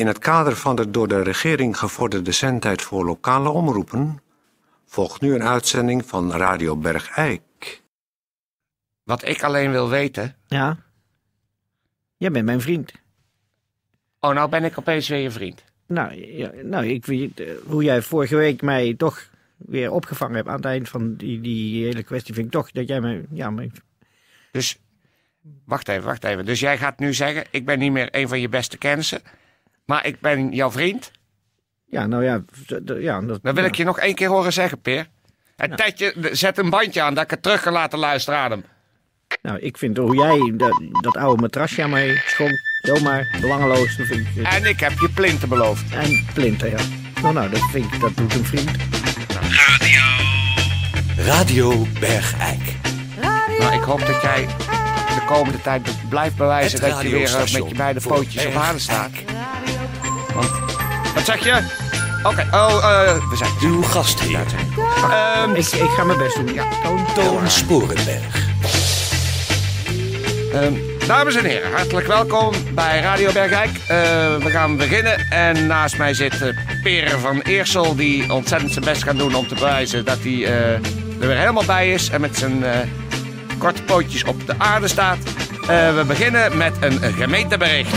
In het kader van de door de regering gevorderde zendtijd voor lokale omroepen volgt nu een uitzending van Radio Bergijk. Wat ik alleen wil weten. Ja. Jij bent mijn vriend. Oh, nou ben ik opeens weer je vriend. Nou, ja, nou ik weet eh, hoe jij vorige week mij toch weer opgevangen hebt aan het eind van die, die hele kwestie. Vind ik toch dat jij mij. Ja, maar, Dus, wacht even, wacht even. Dus jij gaat nu zeggen: ik ben niet meer een van je beste kennissen, maar ik ben jouw vriend. ja nou ja. ja dat, Dan wil ik je nog één keer horen zeggen, Peer. En Tedje, zet een bandje aan dat ik het terug kan laten luisteren aan hem. Nou, ik vind hoe jij dat, dat oude matrasje aan mij schonk. Zomaar, belangeloos. Dat vind ik, En ik heb je plinten beloofd. en plinten, ja. Nou, nou, dat vind ik, dat doet een vriend. Radio Bergijk. Nou, ik hoop dat jij de komende tijd blijft bewijzen dat je weer eh, met je beide pootjes op aarde staat. Wat zeg je? Oké, oh, eh, we zijn Uw gastheer, Ehm, Ik, ik ga mijn best doen. Ja. Toon, Toon Sporenberg. Ehm, dames en heren, hartelijk welkom bij Radio Bergijk. Eh, we gaan beginnen en naast mij zit uh, Peer van Eersel... die ontzettend zijn best gaat doen om te bewijzen dat hij eh, er weer helemaal bij is... en met zijn eh, korte pootjes op de aarde staat. Eh, we beginnen met een gemeentebericht.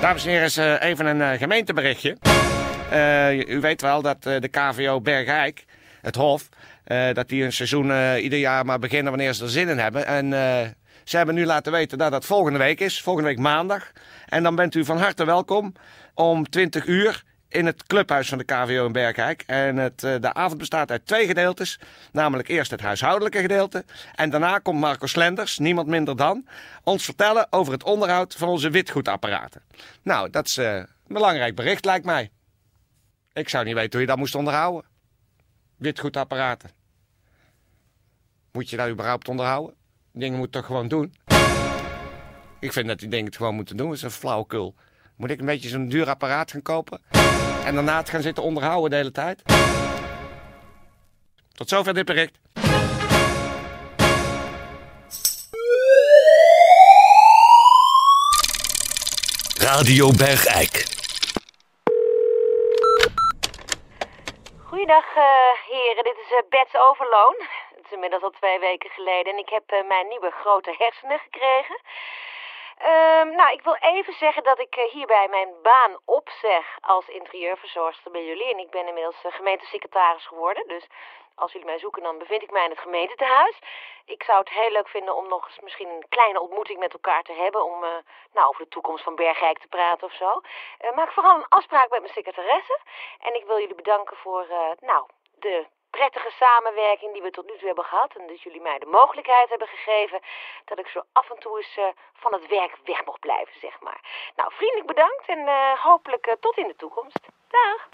Dames en heren, eh, even een eh, gemeenteberichtje. Eh, u weet wel dat de KVO Bergijk, het Hof, dat die een seizoen ieder jaar maar beginnen wanneer ze er zin in hebben. En ze hebben nu laten weten dat dat volgende week is, volgende week maandag. En dan bent u van harte welkom om 20 uur in het clubhuis van de KVO in Bergijk. En het, eh, de avond bestaat uit twee gedeeltes. Namelijk eerst het huishoudelijke gedeelte. En daarna komt Marco Slenders, niemand minder dan, ons vertellen over het onderhoud van onze witgoedapparaten. Nou, dat is eh, een belangrijk bericht lijkt mij. Ik zou niet weten hoe je dat moest onderhouden. Witgoedapparaten. Moet je dat überhaupt onderhouden? Dingen moet toch gewoon doen? Ik vind dat die dingen het gewoon moeten doen. Dat is een flauwekul. Moet ik een beetje zo'n duur apparaat gaan kopen? En daarna het gaan zitten onderhouden de hele tijd? Tot zover dit bericht. Radio Bergijk. Goeiedag, eh, heren. Dit is eh, Bets Overloon. Het is inmiddels al twee weken geleden en ik heb eh, mijn nieuwe grote hersenen gekregen. Ehm, nou, ik wil even zeggen dat ik eh, hierbij mijn baan opzeg als interieurverzorgster bij jullie. En ik ben inmiddels eh, gemeentesecretaris geworden. Dus als jullie mij zoeken, dan bevind ik mij in het gemeentetehuis. Ik zou het heel leuk vinden om nog eens misschien een kleine ontmoeting met elkaar te hebben. Om eh, nou, over de toekomst van Bergijk te praten of zo. Maak vooral een afspraak met mijn secretaresse. En ik wil jullie bedanken voor nou, de prettige samenwerking die we tot nu toe hebben gehad. En dat jullie mij de mogelijkheid hebben gegeven dat ik zo af en toe eens eh, van het werk weg mocht blijven, zeg maar. Nou, vriendelijk bedankt en eh, hopelijk eh, tot in de toekomst. Dag!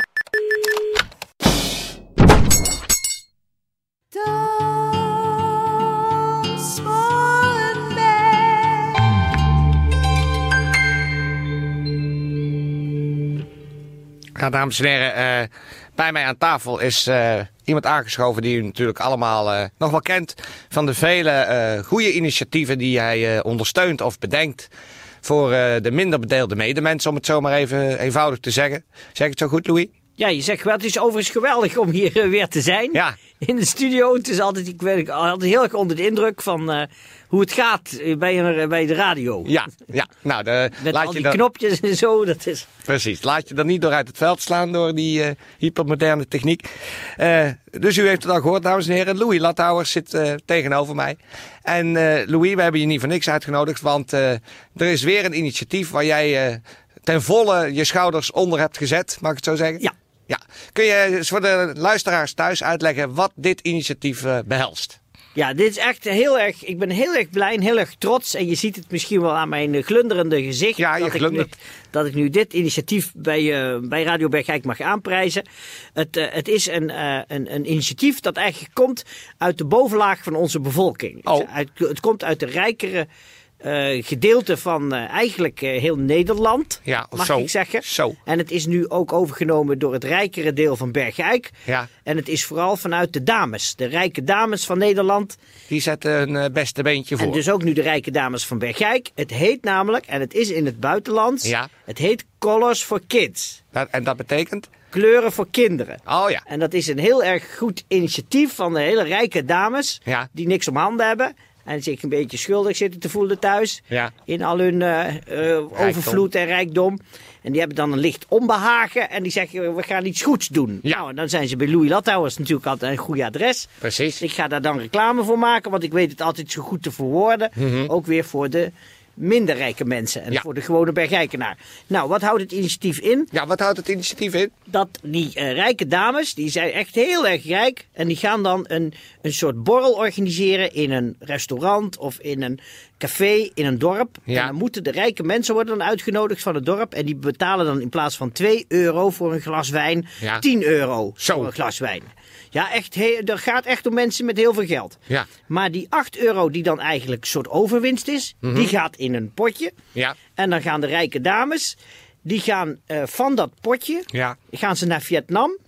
Ja, dames en heren, eh, bij mij aan tafel is eh, iemand aangeschoven die u natuurlijk allemaal eh, nog wel kent. Van de vele eh, goede initiatieven die hij eh, ondersteunt of bedenkt. Voor de minder bedeelde medemensen, om het zo maar even eenvoudig te zeggen. Zeg ik het zo goed, Louis? Ja, je zegt wel, het is overigens geweldig om hier eh, weer te zijn. Ja. In de studio. Het is altijd, ik ben altijd heel erg onder de indruk van eh, hoe het gaat eh, bij, een, bij de radio. Ja, ja. Nou, de, Met laat al je die knopjes en zo. Dat is... Precies, laat je er niet door uit het veld slaan door die hypermoderne techniek. Dus u heeft het al gehoord, dames en heren. Louis Lathouwer zit tegenover mij. En Louis, we hebben je niet voor niks uitgenodigd, want er is weer een initiatief waar jij ten volle je schouders onder hebt gezet, mag ik het zo zeggen? Ja. Ja. Kun je voor de luisteraars thuis uitleggen wat dit initiatief eh, behelst? Ja, dit is echt heel erg. Ik ben heel erg blij en heel erg trots. En je ziet het misschien wel aan mijn eh, glunderende gezicht. Ja, je dat, ik nu, dat ik nu dit initiatief bij, eh, bij Radio Bergijk mag aanprijzen. Het, het is een, een, een initiatief dat eigenlijk komt uit de bovenlaag van onze bevolking. Oh. Het, uit- het komt uit de rijkere eh, gedeelte van eh, eigenlijk eh, heel Nederland, Ja, mag zo. ik zeggen. Zo. En het is nu ook overgenomen door het rijkere deel van Bergijk. Ja. En het is vooral vanuit de dames, de rijke dames van Nederland. Die zetten een eh, beste beentje voor. En dus ook nu de rijke dames van Bergijk. Het heet namelijk, en het is in het buitenland, Ja. het heet Colors for Kids. Dat- en dat betekent? Kleuren voor kinderen. Oh ja. En dat is een heel erg goed initiatief van de hele rijke dames. Ja. Die niks om handen hebben. En zich een beetje schuldig zitten te voelen thuis. Ja. In al hun eh, eh, overvloed en rijkdom. En die hebben dan een licht onbehagen. En die zeggen, we gaan iets goeds doen. Ja. Nou, en dan zijn ze bij Louis Lathouwers natuurlijk altijd een goed adres. Precies. Ik ga daar dan reclame voor maken. Want ik weet het altijd zo goed te verwoorden. Ook weer voor de minder rijke mensen. En. Ja. voor de gewone bergijkenaar. Nou, wat houdt het initiatief in? Ja, wat houdt het initiatief in? dat die eh, rijke dames, die zijn echt heel erg rijk. En die gaan dan een, een soort borrel organiseren in een restaurant of in een café in een dorp. Ja. En dan moeten de rijke mensen worden dan uitgenodigd van het dorp. En die betalen dan in plaats van 2 euro voor een glas wijn, Ja. 10 euro Zo. voor een glas wijn. Ja, echt, he- er gaat echt om mensen met heel veel geld. Ja. Maar die 8 euro die dan eigenlijk een soort overwinst is, Mhm. die gaat in een potje. Ja. En dan gaan de rijke dames, die gaan eh, van dat potje, Ja. gaan ze naar Vietnam.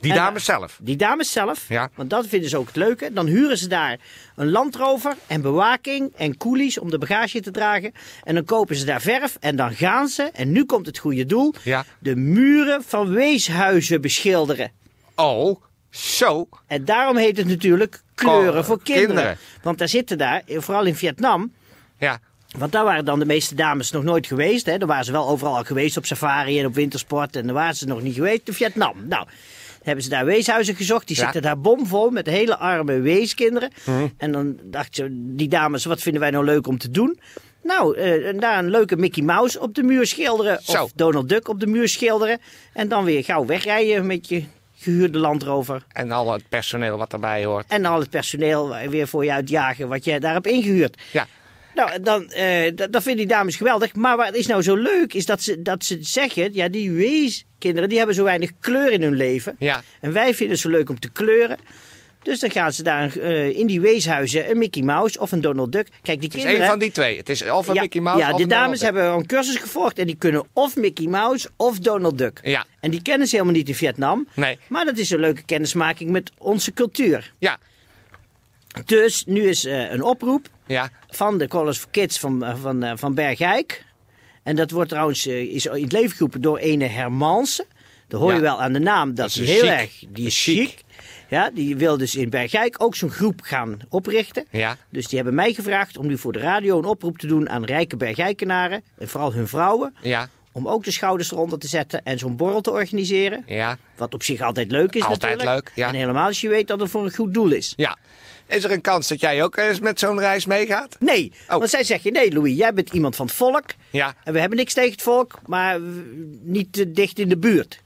Die En, dames zelf. Die dames zelf, Ja. want dat vinden ze ook het leuke. Dan huren ze daar een landrover en bewaking en koelies om de bagage te dragen. En dan kopen ze daar verf en dan gaan ze, en nu komt het goede doel, Ja. de muren van weeshuizen beschilderen. Oh, zo. En daarom heet het natuurlijk kleuren voor kinderen. kinderen. Want daar zitten daar, vooral in Vietnam, Ja. want daar waren dan de meeste dames nog nooit geweest. Hè. Daar waren ze wel overal al geweest op safari en op wintersport. En daar waren ze nog niet geweest in Vietnam. Nou, hebben ze daar weeshuizen gezocht. Die Ja. zitten daar bomvol met hele arme weeskinderen. Mhm. En dan dacht ze, die dames, wat vinden wij nou leuk om te doen? Nou, eh, daar een leuke Mickey Mouse op de muur schilderen. Zo. Of Donald Duck op de muur schilderen. En dan weer gauw wegrijden met je gehuurde landrover. En al het personeel wat erbij hoort. En al het personeel weer voor je uitjagen wat je daar hebt ingehuurd. Ja. Nou, dan, dat, dat vinden die dames geweldig. Maar wat is nou zo leuk, is dat ze, dat ze zeggen... Ja, die weeskinderen, die hebben zo weinig kleur in hun leven. Ja. En wij vinden het zo leuk om te kleuren. Dus dan gaan ze daar eh, in die weeshuizen een Mickey Mouse of een Donald Duck. Kijk, die Het is kinderen... één van die twee. Het is of een ja, Mickey Mouse ja, of de een dames hebben een cursus gevolgd en die kunnen of Mickey Mouse of Donald Duck. Ja. En die kennen ze helemaal niet in Vietnam. Nee. Maar dat is een leuke kennismaking met onze cultuur. Ja. Dus nu is eh, een oproep Ja. van de College for Kids van, eh, van, van Bergijk. En dat wordt trouwens is in het leven geroepen door ene Hermanse. Dat hoor je Ja. wel aan de naam. Dat, is is een heel chic. erg. Die is Chic. Ja, die wil dus in Bergijk ook zo'n groep gaan oprichten. Ja. Dus die hebben mij gevraagd om nu voor de radio een oproep te doen aan rijke Bergijkenaren. En vooral hun vrouwen. Ja. Om ook de schouders eronder te zetten en zo'n borrel te organiseren. Ja. Wat op zich altijd leuk is Altijd natuurlijk. leuk, ja. En helemaal als je weet dat het voor een goed doel is. Ja. Is er een kans dat jij ook eens met zo'n reis meegaat? Nee, Oh. want zij zeggen, nee Louis, jij bent iemand van het volk. Ja. En we hebben niks tegen het volk, maar niet te dicht in de buurt.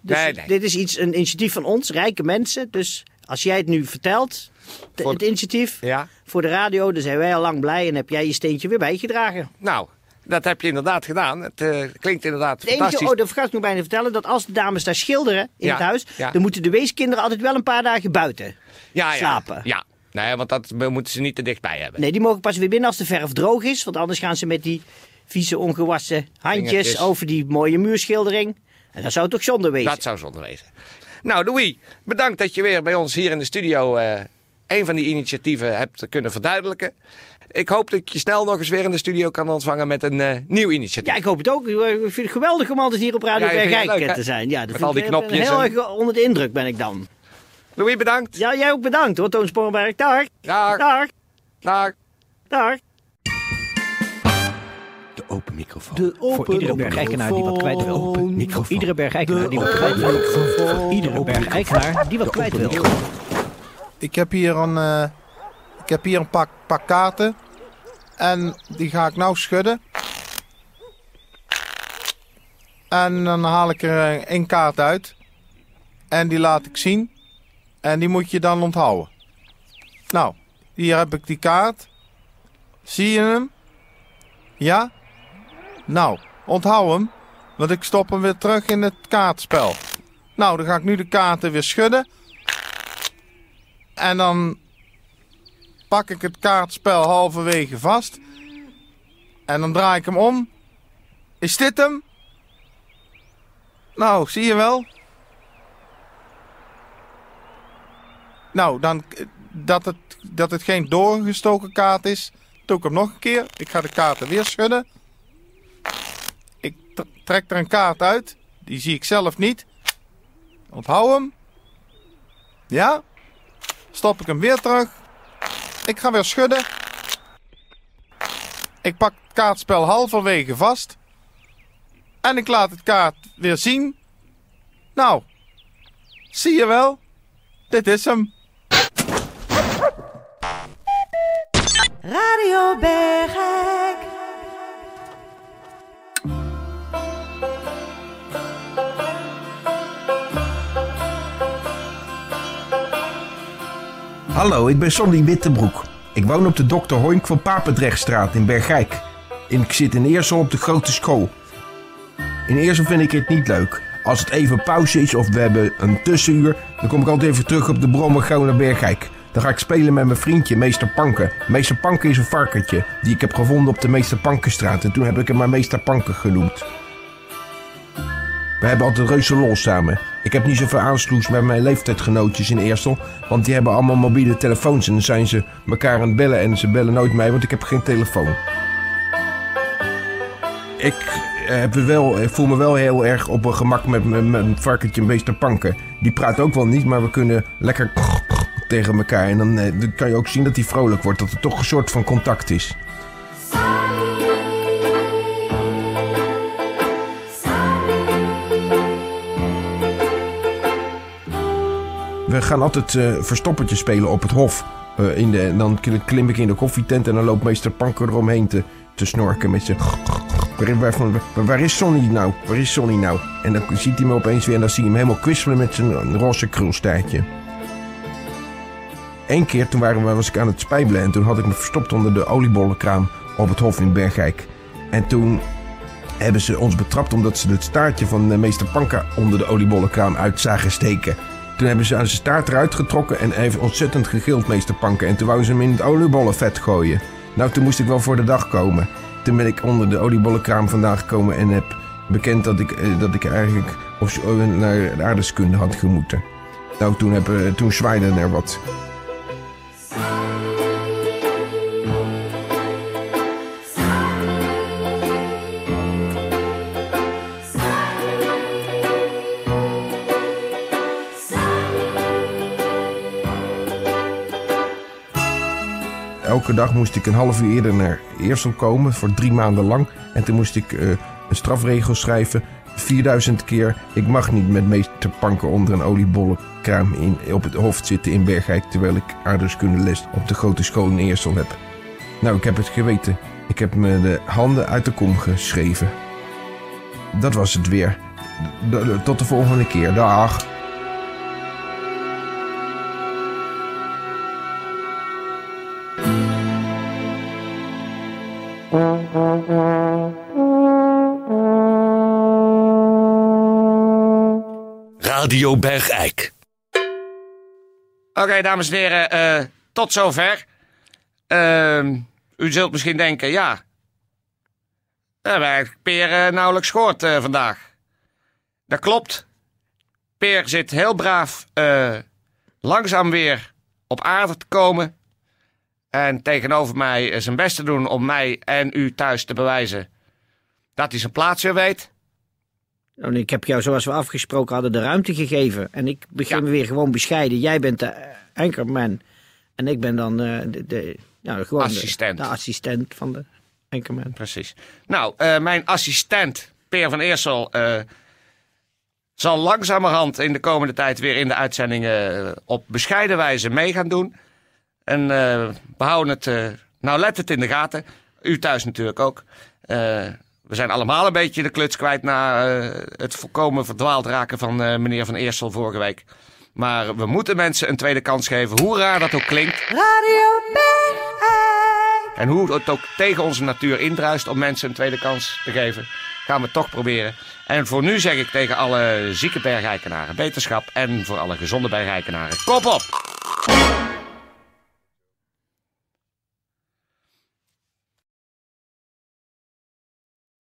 Dus Nee, nee. dit is iets, een initiatief van ons, rijke mensen. Dus als jij het nu vertelt, de- Voor- het initiatief, Ja. voor de radio, dan zijn wij al lang blij en heb jij je steentje weer bijgedragen. Nou, dat heb je inderdaad gedaan. Het eh, klinkt inderdaad enige, fantastisch. oh, dat vergat ik nog bijna te vertellen, dat als de dames daar schilderen in Ja, het huis, ja. dan moeten de weeskinderen altijd wel een paar dagen buiten ja, ja. slapen. Ja. Nee, want dat moeten ze niet te dichtbij hebben. Nee, die mogen pas weer binnen als de verf droog is. Want anders gaan ze met die vieze, ongewassen handjes over die mooie muurschildering. En dat zou toch zonde wezen. Dat zou zonde wezen. Nou, Louis, bedankt dat je weer bij ons hier in de studio eh, een van die initiatieven hebt kunnen verduidelijken. Ik hoop dat ik je snel nog eens weer in de studio kan ontvangen met een eh, nieuw initiatief. Ja, ik hoop het ook. Ik vind het geweldig om altijd hier op Radio Ja, Bergijk eh, te zijn. Ja, dat Met al die ik, knopjes Heel en- erg onder de indruk ben ik dan. Louis, bedankt. Ja, jij ook bedankt hoor, Toon Sporenberg. Dag. Dag. Dag. Dag. Dag. Open microfoon. De open Voor iedere bergijkenaar die wat kwijt wil. microfoon. Microfoon. Iedere bergijkenaar die wat kwijt wil. Voor iedere die wat kwijt wil. Ik heb hier een, eh, ik heb hier een pak, pak kaarten. En die ga ik nou schudden. En dan haal ik er eh, één kaart uit. En die laat ik zien. En die moet je dan onthouden. Nou, hier heb ik die kaart. Zie je hem? Ja? Nou, onthoud hem. Want ik stop hem weer terug in het kaartspel. Nou, dan ga ik nu de kaarten weer schudden. En dan pak ik het kaartspel halverwege vast. En dan draai ik hem om. Is dit hem? Nou, zie je wel. Nou, dan dat het, dat het geen doorgestoken kaart is, doe ik hem nog een keer. Ik ga de kaarten weer schudden. Trek er een kaart uit. Die zie ik zelf niet. Onthoud hem. Ja. Stop ik hem weer terug. Ik ga weer schudden. Ik pak het kaartspel halverwege vast. En ik laat het kaart weer zien. Nou, zie je wel? Dit is hem. Radio Bergijk. Hallo, ik ben Sonny Wittebroek. Ik woon op de Dr. Hoink van Papendrechtstraat in Bergijk. En ik zit in Eersel op de grote school. In Eersel vind ik het niet leuk. Als het even pauze is of we hebben een tussenuur, dan kom ik altijd even terug op de brommer gauw naar Bergijk. Dan ga ik spelen met mijn vriendje, meester Panken. Meester Panken is een varkentje die ik heb gevonden op de Meester Pankenstraat. En toen heb ik hem maar meester Panken genoemd. We hebben altijd reuze lol samen. Ik heb niet zoveel aansloes met mijn leeftijdgenootjes in Eersel. Want die hebben allemaal mobiele telefoons. En dan zijn ze elkaar aan het bellen. En ze bellen nooit mij, want ik heb geen telefoon. Ik, eh, heb wel, voel me wel heel erg op een gemak met mijn mijn varkentje meester Panken. Die praat ook wel niet, maar we kunnen lekker tegen elkaar. En dan, eh, dan kan je ook zien dat hij vrolijk wordt. Dat er toch een soort van contact is. We gaan altijd eh verstoppertje spelen op het hof. Eh, in de, dan klim- ik in de koffietent en dan loopt meester Panker eromheen te, te snorken met zijn... Waar is Sonny nou? Waar is Sonny nou? En dan ziet hij me opeens weer en dan zie je hem helemaal kwispelen met zijn roze krulstaartje. Eén keer toen waren we, was ik aan het spijbelen en toen had ik me verstopt onder de oliebollenkraam op het hof in Bergijk. En toen hebben ze ons betrapt omdat ze het staartje van eh, meester Panka onder de oliebollenkraam uit zagen steken. Toen hebben ze aan zijn staart eruit getrokken en even ontzettend gegild, meester Panken. En toen wouden ze hem in het oliebollenvet gooien. Nou, toen moest ik wel voor de dag komen. Toen ben ik onder de oliebollenkraam vandaan gekomen en heb bekend dat ik, eh, dat ik eigenlijk naar de aardeskunde had gemoeten. Nou, toen, heb, toen zwaaide er wat. Elke dag moest ik een half uur eerder naar Eersel komen voor drie maanden lang. En toen moest ik eh, een strafregel schrijven. 4000 keer. Ik mag niet met meester Panker onder een oliebollenkraam in, op het hoofd zitten in Bergijk. Terwijl ik aardrijkskundeles op de grote school in Eersel heb. Nou, ik heb het geweten. Ik heb me de handen uit de kom geschreven. Dat was het weer. Tot de volgende keer. Dag. Radio Bergijk. Oké, dames en heren, eh, tot zover. Ehm, u zult misschien denken, ja. We hebben Peer eh, nauwelijks gehoord eh, vandaag. Dat klopt. Peer zit heel braaf langzaam weer op aarde te komen. En tegenover mij zijn best te doen om mij en u thuis te bewijzen dat hij zijn plaats weer weet. En ik heb jou, zoals we afgesproken hadden, de ruimte gegeven. En ik begin Ja. me weer gewoon bescheiden. Jij bent de anchorman. En ik ben dan eh, de, de, ja, gewoon de- Assistent. De, assistent van de anchorman. Precies. Nou, eh, mijn assistent, Peer van Eersel, eh, zal langzamerhand in de komende tijd weer in de uitzendingen op bescheiden wijze mee gaan doen. En we houden het, nou let het in de gaten. U thuis natuurlijk ook. We zijn allemaal een beetje de kluts kwijt na eh, het volkomen verdwaald raken van eh, meneer Van Eersel vorige week. Maar we moeten mensen een tweede kans geven, hoe raar dat ook klinkt. Radio. En hoe het ook tegen onze natuur indruist om mensen een tweede kans te geven, gaan we toch proberen. En voor nu zeg ik tegen alle zieke bergrijkenaren beterschap en voor alle gezonde bergrijkenaren kop op!